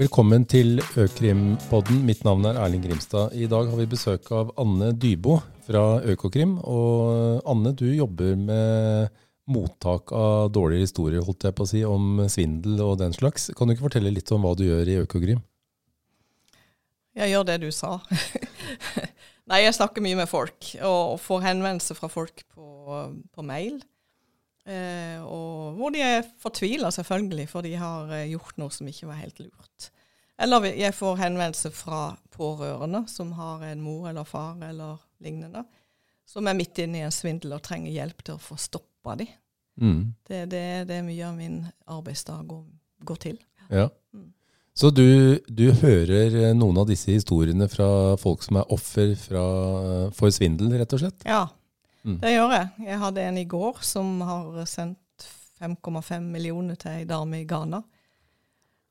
Velkommen til Økrimpodden. Mitt navn er Erling Grimstad. I dag har vi besøk av Anne Dybo fra Økokrim. Og Anne, du jobber med mottak av dårlige historier, holdt jeg på å si, om svindel og den slags. Kan du ikke fortelle litt om hva du gjør i Økokrim? Jeg gjør det du sa. Nei, jeg snakker mye med folk, og får henvendelser fra folk på, på mail. Eh, og hvor de er fortvila, selvfølgelig, for de har eh, gjort noe som ikke var helt lurt. Eller jeg får henvendelse fra pårørende som har en mor eller far eller lignende, som er midt inne i en svindel og trenger hjelp til å få stoppa de. Mm. Det, det, det, er mye av min arbeidsdag går, går til. Ja. Mm. Så du, du, hører eh, noen av disse historiene fra folk som er offer fra, for svindel, rett og slett? Ja, Mm. Det gjør jeg. Jeg hadde en i går som har sendt 5,5 millioner til ei dame i Ghana.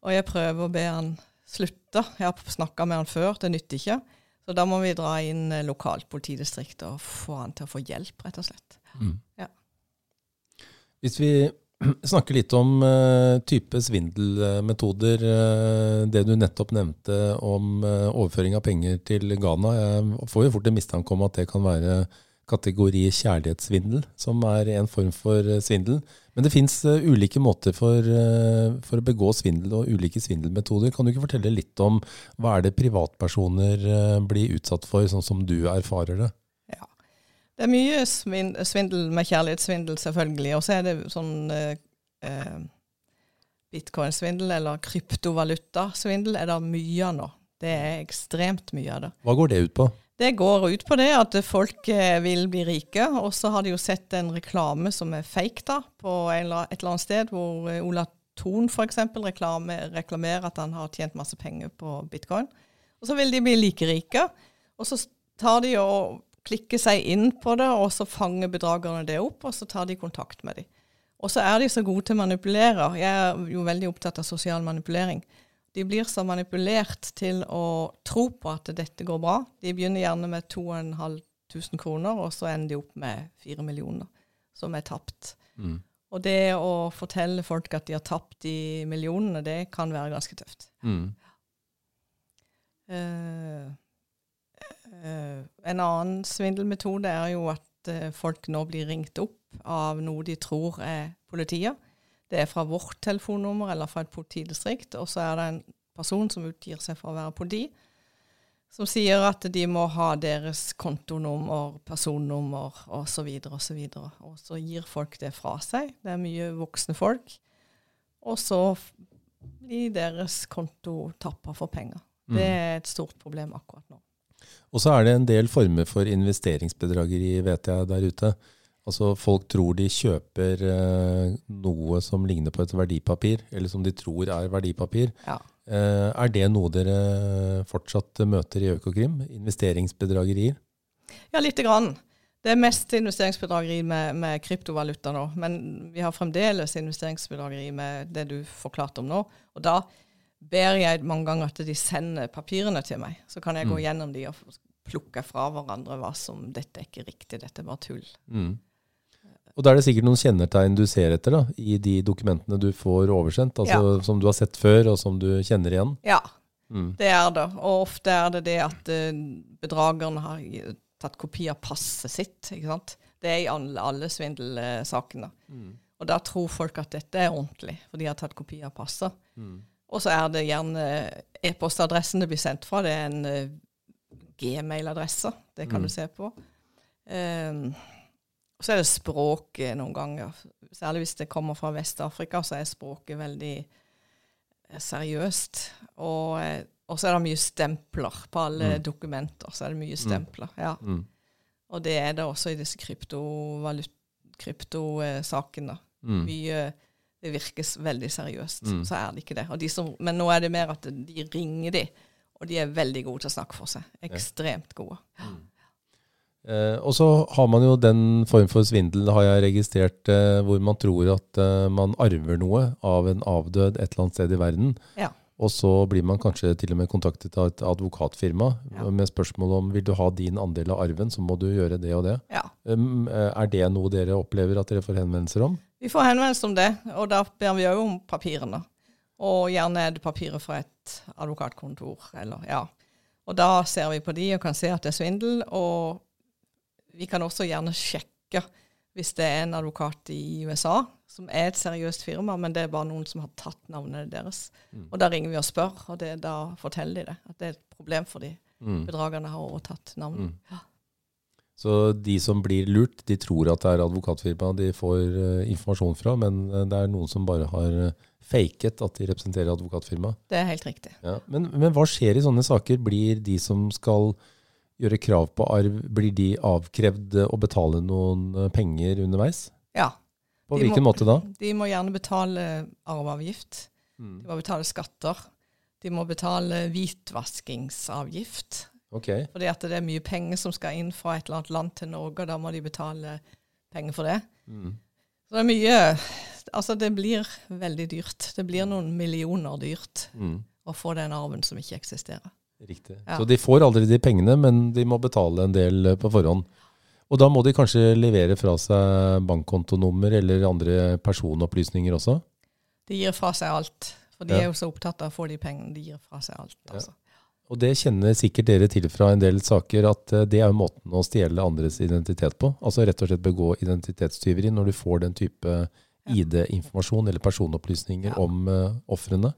Og jeg prøver å be han slutte. Jeg har snakka med han før, det nytter ikke. Så da må vi dra inn eh, lokalt politidistrikt og få han til å få hjelp, rett og slett. Mm. Ja. Hvis vi snakker litt om uh, type svindelmetoder, uh, det du nettopp nevnte om uh, overføring av penger til Ghana. Jeg får jo fort en mistanke om at det kan være kategori kjærlighetssvindel, som er en form for eh, svindel. Men det fins uh, ulike måter for, uh, for, å begå svindel og ulike svindelmetoder. Kan du ikke fortelle litt om hva er det privatpersoner blir utsatt for, sånn som du erfarer det? Ja, Det er mye svindel med kjærlighetssvindel, selvfølgelig. Og så er det sånn bitcoin-svindel eller kryptovalutasvindel er det mye av nå. Det er ekstremt mye av det. Hva går det ut på? Det går ut på det at folk eh, vil bli rike. Og så har de jo sett en reklame som er fake da, på et eller annet sted, hvor eh, Ola Thon f.eks. reklamerer at han har tjent masse penger på bitcoin. Og så vil de bli like rike. Og så tar de og klikker seg inn på det, og så fanger bedragerne det opp, og så tar de kontakt med dem. Og så er de så gode til å manipulere. Jeg er jo veldig opptatt av sosial manipulering. De blir så manipulert til å tro på at dette går bra. De begynner gjerne med 2500 kroner, og så ender de opp med 4 millioner som er tapt. Mm. Og det å fortelle folk at de har tapt de millionene, det kan være ganske tøft. Mm. Uh, uh, en annen svindelmetode er jo at uh, folk nå blir ringt opp av noe de tror er politiet. Det er fra vårt telefonnummer eller fra et politidistrikt. Og så er det en person som utgir seg for å være politi, som sier at de må ha deres kontonummer, personnummer osv. osv. Og, så gir folk det fra seg. Det er mye voksne folk. Og så blir deres konto tappa for penger. Mm. Det er et stort problem akkurat nå. Og så er det en del former for investeringsbedrageri, vet jeg, der ute. Altså Folk tror de kjøper eh, noe som ligner på et verdipapir, eller som de tror er verdipapir. Ja. Eh, er det noe dere fortsatt møter i Økokrim? Investeringsbedragerier? Ja, lite grann. Det er mest investeringsbedrageri med, med, kryptovaluta nå. Men vi har fremdeles investeringsbedrageri med det du forklarte om nå. Og da ber jeg mange ganger at de sender papirene til meg. Så kan jeg mm. gå gjennom de og plukke fra hverandre hva som Dette er ikke riktig, dette er bare tull. Mm. Og da er det sikkert noen kjennetegn du ser etter da, i de dokumentene du får oversendt, altså ja. som du har sett før, og som du kjenner igjen? Ja, mm. det er det. Og ofte er det det at bedragerne bedrageren har tatt kopi av passet sitt. ikke sant? Det er i alle, alle svindelsakene. Mm. Og da tror folk at dette er ordentlig, for de har tatt kopi av passet. Mm. Og så er det gjerne e-postadressen det blir sendt fra. Det er en uh, gmail-adresse. Det kan mm. du se på. Um, og så er det språket noen ganger. Særlig hvis det kommer fra Vest-Afrika, så er språket veldig eh, seriøst. Og, eh, og, så er det mye stempler på alle mm. dokumenter. så er det mye mm. stempler, ja. Mm. Og det er det også i disse kryptosakene. Mm. Mye Det virkes veldig seriøst. Mm. Så er det ikke det. De som, men nå er det mer at de ringer de, og de er veldig gode til å snakke for seg. Ekstremt gode. Mm. Eh, og så har man jo den form for svindel, har jeg registrert, eh, hvor man tror at eh, man arver noe av en avdød et eller annet sted i verden. Ja. Og så blir man kanskje til og med kontaktet av et advokatfirma ja. med spørsmål om vil du ha din andel av arven, så må du gjøre det og det. Ja. Um, er det noe dere opplever at dere får henvendelser om? Vi får henvendelser om det, og da ber vi òg om papirene. Og gjerne er det papirer fra et advokatkontor, eller ja. Og da ser vi på de og kan se at det er svindel. Og vi kan også gjerne sjekke hvis det er en advokat i USA som er et seriøst firma, men det er bare noen som har tatt navnet deres. Mm. Og da ringer vi og spør, og det, da forteller de det. At det er et problem for de. Mm. Bedragerne har overtatt navnet. Mm. Ja. Så de som blir lurt, de tror at det er advokatfirma de får uh, informasjon fra, men uh, det er noen som bare har uh, faket at de representerer advokatfirma. Det er helt riktig. Ja. Men, men, hva skjer i sånne saker? Blir de som skal gjøre krav på arv, blir de avkrevd å betale noen penger underveis? Ja. På hvilken må, måte da? De må gjerne betale arveavgift. Mm. De må betale skatter. De må betale hvitvaskingsavgift. Okay. Fordi at det er mye penger som skal inn fra et eller annet land til Norge, og da må de betale penger for det. Mm. Så det er mye Altså, det blir veldig dyrt. Det blir noen millioner dyrt mm. å få den arven som ikke eksisterer. Riktig. Ja. Så de får aldri de pengene, men de må betale en del på forhånd. Og da må de kanskje levere fra seg bankkontonummer eller andre personopplysninger også? De gir fra seg alt. For de ja. er jo så opptatt av å få de pengene. De gir fra seg alt. altså. Ja. Og det kjenner sikkert dere til fra en del saker, at eh, det er måten å stjele andres identitet på. Altså rett og slett begå identitetstyveri når du får den type ID-informasjon eller personopplysninger om uh, ofrene.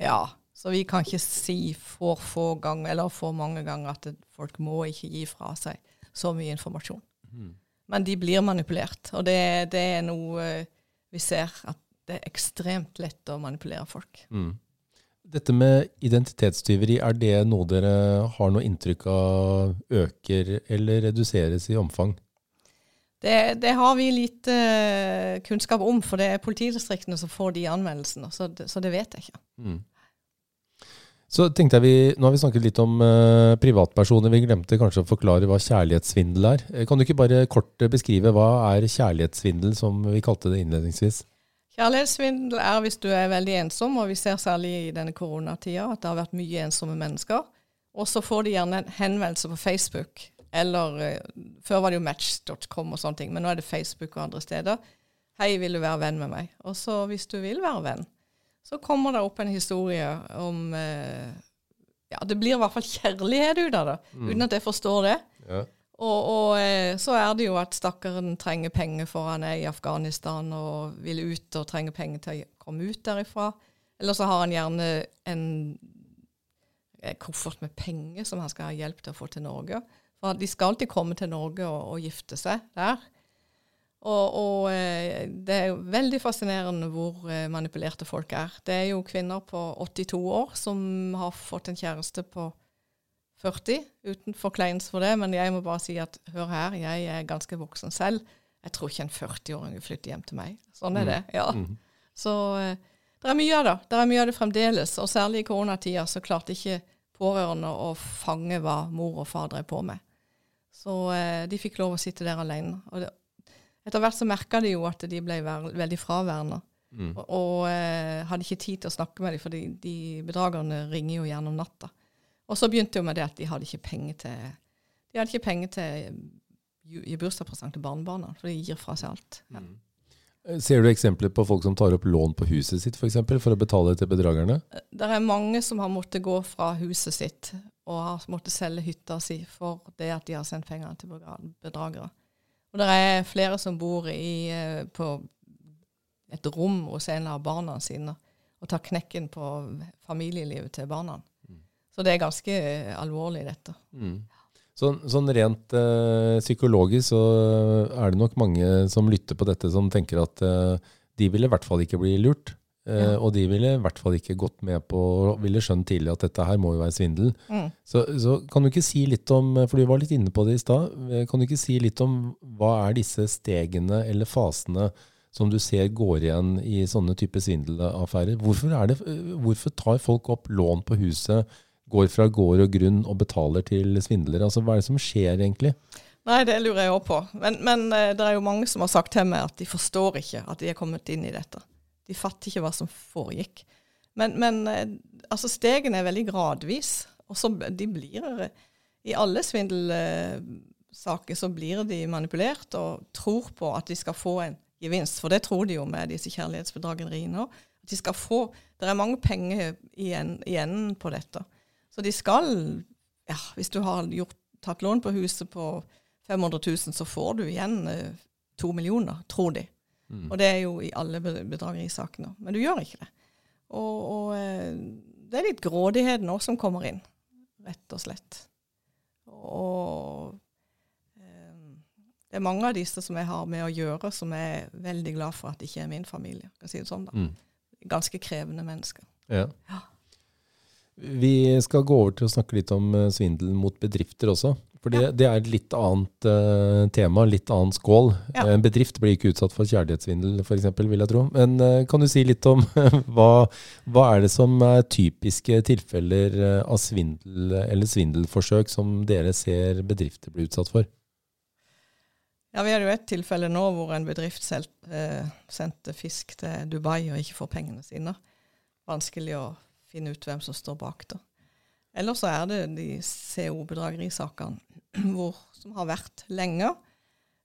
Ja, så vi kan ikke si for få ganger, eller for mange ganger at det, folk må ikke gi fra seg så mye informasjon. Mm. Men de blir manipulert, og det, det, er noe eh, vi ser at det er ekstremt lett å manipulere folk. Mm. Dette med identitetstyveri, er det noe dere har noe inntrykk av øker eller reduseres i omfang? Det, det har vi lite uh, kunnskap om, for det er politidistriktene som får de anmeldelsene. Så det, så det vet jeg ikke. Mm. Så tenkte jeg vi, Nå har vi snakket litt om uh, privatpersoner. Vi glemte kanskje å forklare hva kjærlighetssvindel er. Kan du ikke bare kort beskrive hva er kjærlighetssvindel, som vi kalte det innledningsvis? Kjærlighetssvindel er hvis du er veldig ensom, og vi ser særlig i denne koronatida at det har vært mye ensomme mennesker. Og så får de gjerne en henvendelse på Facebook, eller Før var det jo match.com og sånne ting, men nå er det Facebook og andre steder. 'Hei, vil du være venn med meg?' Og så, hvis du vil være venn, så kommer det opp en historie om uh, Ja, det blir i hvert fall kjærlighet ut av det, mm. uten at jeg forstår det. Ja. Og, og, eh, så er det jo at stakkaren trenger penger for han er i Afghanistan og vil ut og trenger penger til å komme ut derifra. Eller så har han gjerne en koffert med penger som han skal ha hjelp til å få til Norge. For de skal alltid komme til Norge og, og gifte seg der. Og, og, eh, det er jo veldig fascinerende hvor eh, manipulerte folk er. Det er jo kvinner på 82 år som har fått en kjæreste på 40, uten forkleinelse for det, men jeg må bare si at hør her, jeg er ganske voksen selv. Jeg tror ikke en 40-åring vil flytte hjem til meg. Sånn er det. Mm. ja. Mm. Så eh, det er mye av det. Det er mye av det fremdeles. Og særlig i koronatida så klarte ikke pårørende å fange hva mor og far drev på med. Så de fikk lov å sitte der alene. Og det, etter hvert så merka de jo at de ble veldig fraværende. Mm. Og, og eh, hadde ikke tid til å snakke med dem, for de, de bedragerne ringer jo gjerne om natta. Og så begynte jo med det at de hadde ikke penger til de hadde ikke penger til gi bursdagspresang til barnebarna, for de gir fra seg alt. Ja. Mm. Ser du eksempler på folk som tar opp lån på huset sitt for, eksempel, for å betale til bedragerne? Det er mange som har måttet gå fra huset sitt og har måttet selge hytta si for det at de har sendt pengene til bedragere. Og det er flere som bor i, eh, på et rom hos en av barna sine og tar knekken på familielivet til barna. Så det er ganske eh, alvorlig, dette. Mm. Så, sånn rent uh, psykologisk så er det nok mange som lytter på dette, som tenker at uh, de ville i hvert fall ikke bli lurt. Uh, ja. Og de ville i hvert fall ikke gått med på ville skjønt tidlig at dette her må jo være svindel. Mm. Så, så, kan du ikke si litt om, for du var litt inne på det i sted, kan du ikke si litt om hva er disse stegene eller fasene som du ser går igjen i sånne type svindelaffærer? Hvorfor, det, hvorfor tar folk opp lån på huset? går fra gård og grunn og betaler til svindlere? Altså, hva er det som skjer egentlig? Nei, det lurer jeg òg på. Men, men, eh, det er jo mange som har sagt til meg at de forstår ikke at de er kommet inn i dette. De fatter ikke hva som foregikk. Men, men eh, altså, stegene er veldig gradvis. Og så de blir I alle svindelsaker så blir de manipulert og tror på at de skal få en gevinst. For det tror de jo med disse kjærlighetsbedrageriene òg. At de skal få Det er mange penger igjen, igjen på dette. Så de skal Ja, hvis du har gjort, tatt lån på huset på 500 000, så får du igjen eh, to millioner, tror de. Mm. Og det er jo i alle bedragerisakene. Men du gjør ikke det. Og, og eh, det er litt grådighet nå som kommer inn, rett og slett. Og eh, det er mange av disse som jeg har med å gjøre, som er veldig glad for at det ikke er min familie. kan si det sånn da. Mm. Ganske krevende mennesker. Ja. ja. Vi skal gå over til å snakke litt om eh, svindel mot bedrifter også. For det, det, er et litt annet uh, tema, litt annen skål. Ja. En bedrift blir ikke utsatt for kjærlighetssvindel f.eks., vil jeg tro. Men uh, kan du si litt om hva, hva, er det som er typiske tilfeller av svindel eller svindelforsøk som dere ser bedrifter bli utsatt for? Ja, Vi hadde jo et tilfelle nå hvor en bedrift selv, uh, sendte fisk til Dubai og ikke får pengene sine. Vanskelig å finne ut hvem som står bak det. Eller så er det de CO-bedragerisakene som har vært lenge.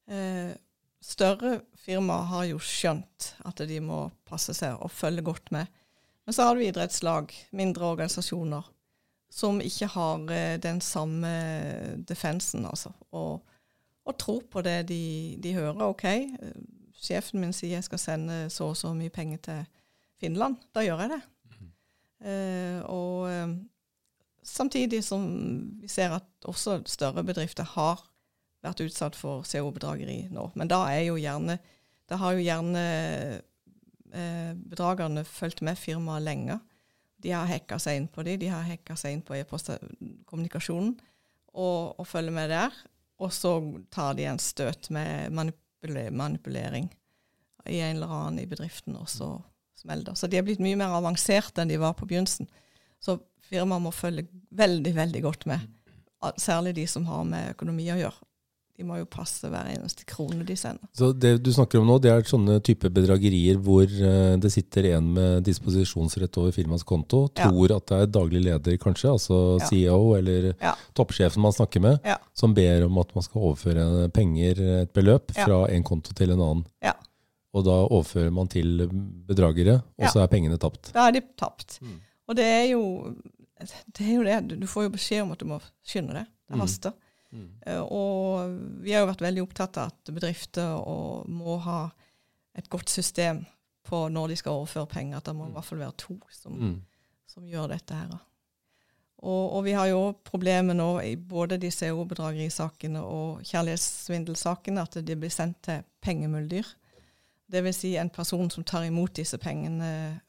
Eh, større firmaer har jo skjønt at de må passe seg og følge godt med. Men så har du idrettslag, mindre organisasjoner, som ikke har eh, den samme defensen, altså. Og, og tror på det de, de hører. OK, sjefen min sier jeg skal sende så og så mye penger til Finland. Da gjør jeg det. Eh, og eh, samtidig som vi ser at også større bedrifter har vært utsatt for CO-bedrageri nå. Men da jo gjerne Da har jo gjerne eh, bedragerne fulgt med firmaet lenge. De har hacka seg inn på dem, de har hacka seg inn på e-postkommunikasjonen og, og, følger med der. Og så tar de en støt med manipulering i en eller annen i bedriften, og så smelter. Så de er blitt mye mer avanserte enn de var på begynnelsen. Så firmaet må følge veldig, veldig godt med. Særlig de som har med økonomi å gjøre. De må jo passe hver eneste krone de sender. Så det du snakker om nå, det er sånne type bedragerier hvor uh, det sitter en med disposisjonsrett over firmaets konto, tror ja. at det er daglig leder, kanskje, altså ja. CEO eller ja. toppsjefen man snakker med, som ber om at man skal overføre penger, et beløp, fra en konto til en annen. Ja. Og da overfører man til bedragere, og ja. så er pengene tapt. Da er de tapt. Mm. Og det er, jo, det er jo det. Du får jo beskjed om at du må skynde deg. Det mm. haster. Mm. Mm. og vi har jo vært veldig opptatt av at bedrifter må ha et godt system på når de skal overføre penger. At det må i mm. hvert fall være to som, mm. som gjør dette her. Og, og, vi har jo problemer nå i både de CO-bedragerisakene og kjærlighetssvindelsakene at de blir sendt til pengemuldyr. Dvs. Si en person som tar imot disse pengene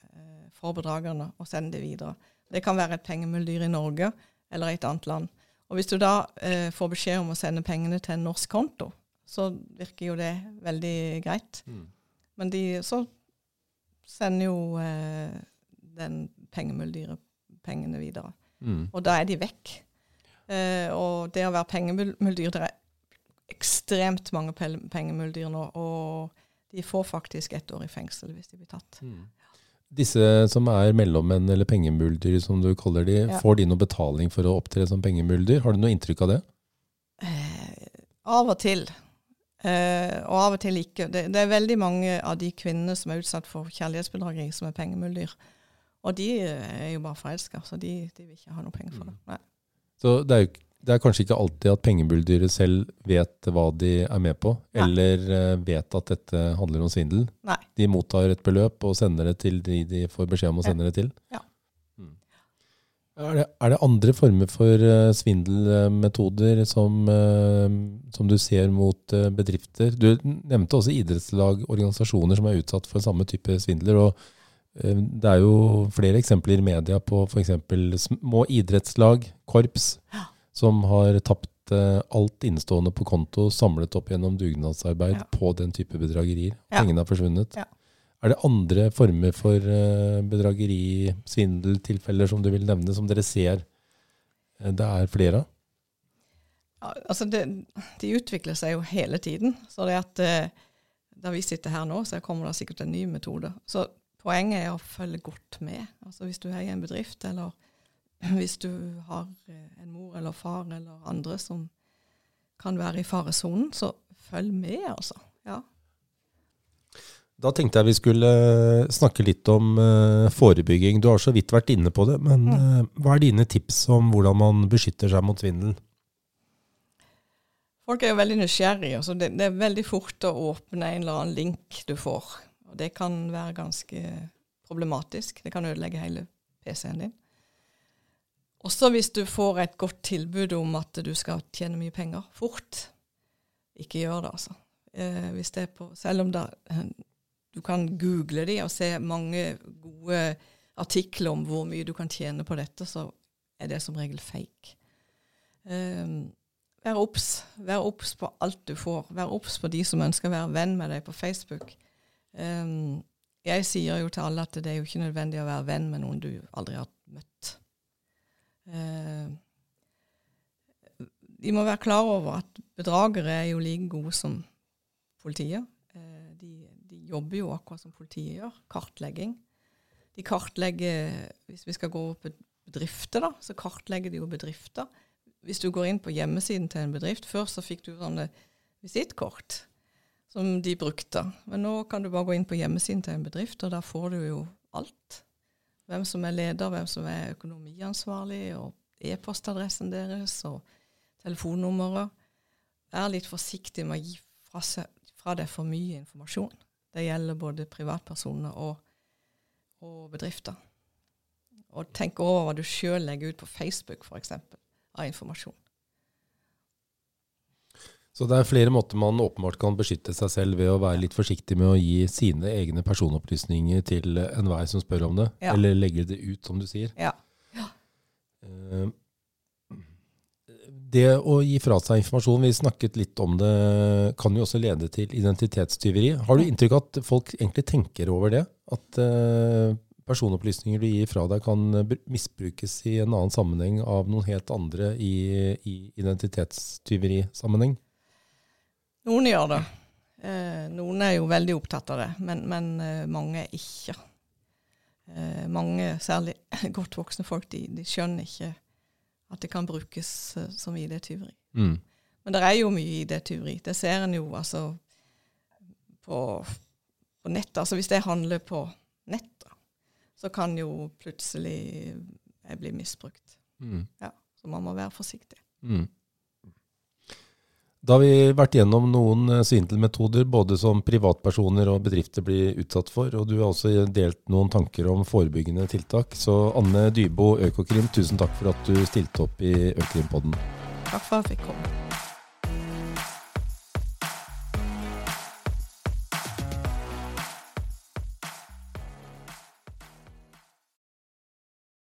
for bedragerne og sende det videre. Det kan være et pengemuldyr i Norge eller et annet land. Og Hvis du da eh, får beskjed om å sende pengene til en norsk konto, så virker jo det veldig greit. Mm. Men de så sender jo eh, den pengemuldyret pengene videre. Mm. Og da er de vekk. Eh, og det å være pengemuldyr Det er ekstremt mange pengemuldyr nå. og de får faktisk ett år i fengsel hvis de blir tatt. Mm. Disse som er mellommenn eller pengemuldyr, som du kaller de, ja. får de noe betaling for å opptre som pengemuldyr? Har du noe inntrykk av det? Eh, av og til. Eh, og av og til ikke. Det, det, er veldig mange av de kvinnene som er utsatt for kjærlighetsbedrageri, som er pengemuldyr. Og de er jo bare forelska, så de, de, vil ikke ha noe penger for det. Mm. Nei. Så det er jo det er kanskje ikke alltid at pengebuldyret selv vet hva de er med på, Nei. eller uh, vet at dette handler om svindel. Nei. De mottar et beløp og sender det til de de får beskjed om å sende det til. Ja. Mm. Er, det, er, det, andre former for uh, svindelmetoder som, uh, som, du ser mot bedrifter? Du nevnte også idrettslag, organisasjoner som er utsatt for samme type svindler. og det er jo flere eksempler i media på f.eks. små idrettslag, korps, ja som har tapt uh, alt innestående på konto samlet opp gjennom dugnadsarbeid ja. på den type bedragerier. Ja. Pengene har forsvunnet. Ja. Er det andre former for uh, bedrageri, svindeltilfeller som du vil nevne, som dere ser uh, det er flere av? Ja, altså det, de utvikler seg jo hele tiden. Så det at da vi sitter her nå, så kommer det sikkert en ny metode. Så poenget er å følge godt med. Altså Hvis du er i en bedrift eller hvis du har eh, en mor eller far eller andre som kan være i faresonen, så følg med, altså. Ja. Da tenkte jeg vi skulle snakke litt om uh, forebygging. Du har så vidt vært inne på det, men uh, hva er dine tips om hvordan man beskytter seg mot svindel? Folk er jo veldig nysgjerrige. så det, det, er veldig fort å åpne en eller annen link du får. Og Det kan være ganske problematisk. Det kan ødelegge hele PC-en din. Også hvis du får et godt tilbud om at du skal tjene mye penger fort. Ikke gjør det, altså. Eh, hvis det er på, selv om det, du kan google de og se mange gode artikler om hvor mye du kan tjene på dette, så er det som regel fake. Eh, vær obs. Vær obs på alt du får. Vær obs på de som ønsker å være venn med deg på Facebook. Eh, jeg sier jo til alle at det er jo ikke nødvendig å være venn med noen du aldri har møtt. De må være klar over at bedragere er jo like gode som politiet de jobber jo akkurat som politiet gjør. Kartlegging. De kartlegger Hvis vi skal gå på bedrifter, da, så kartlegger de jo bedrifter. Hvis du går inn på hjemmesiden til en bedrift Før så fikk du sånne visittkort som de brukte. Men nå kan du bare gå inn på hjemmesiden til en bedrift, og der får du jo alt. Hvem som er leder, hvem som er økonomiansvarlig, og e-postadressen deres, og telefonnummeret. Vær litt forsiktig med å gi fra, fra deg for mye informasjon. Det gjelder både privatpersoner og, og bedrifter. Og tenk over hva du sjøl legger ut på Facebook, f.eks., av informasjon. Så det er flere måter man åpenbart kan beskytte seg selv ved å være litt forsiktig med å gi sine egne personopplysninger til enhver som spør om det, ja. eller legge det ut, som du sier. Ja. ja. Uh, det å gi fra seg informasjon, vi snakket litt om det, kan jo også lede til identitetstyveri. Har du inntrykk av at folk egentlig tenker over det? At uh, personopplysninger du gir fra deg, kan misbrukes i en annen sammenheng av noen helt andre i, i identitetstyverisammenheng? Noen gjør det. Eh, noen er jo veldig opptatt av det, men, men eh, mange er ikke. Eh, mange, særlig godt voksne folk, de, de skjønner ikke at det kan brukes som ID-tyveri. Mm. Men det er jo mye ID-tyveri. Det ser en jo altså på, på nettet. Altså hvis det handler på nettet, så kan jo plutselig jeg bli misbrukt. Mm. Ja, så man må være forsiktig. Mm. Da har vi vært gjennom noen eh, svindelmetoder både som privatpersoner og bedrifter blir utsatt for, og du har også delt noen tanker om forebyggende tiltak. Så Anne Dybo, Økokrim, tusen takk for at du stilte opp i Økrimpodden. Takk for at jeg fikk komme.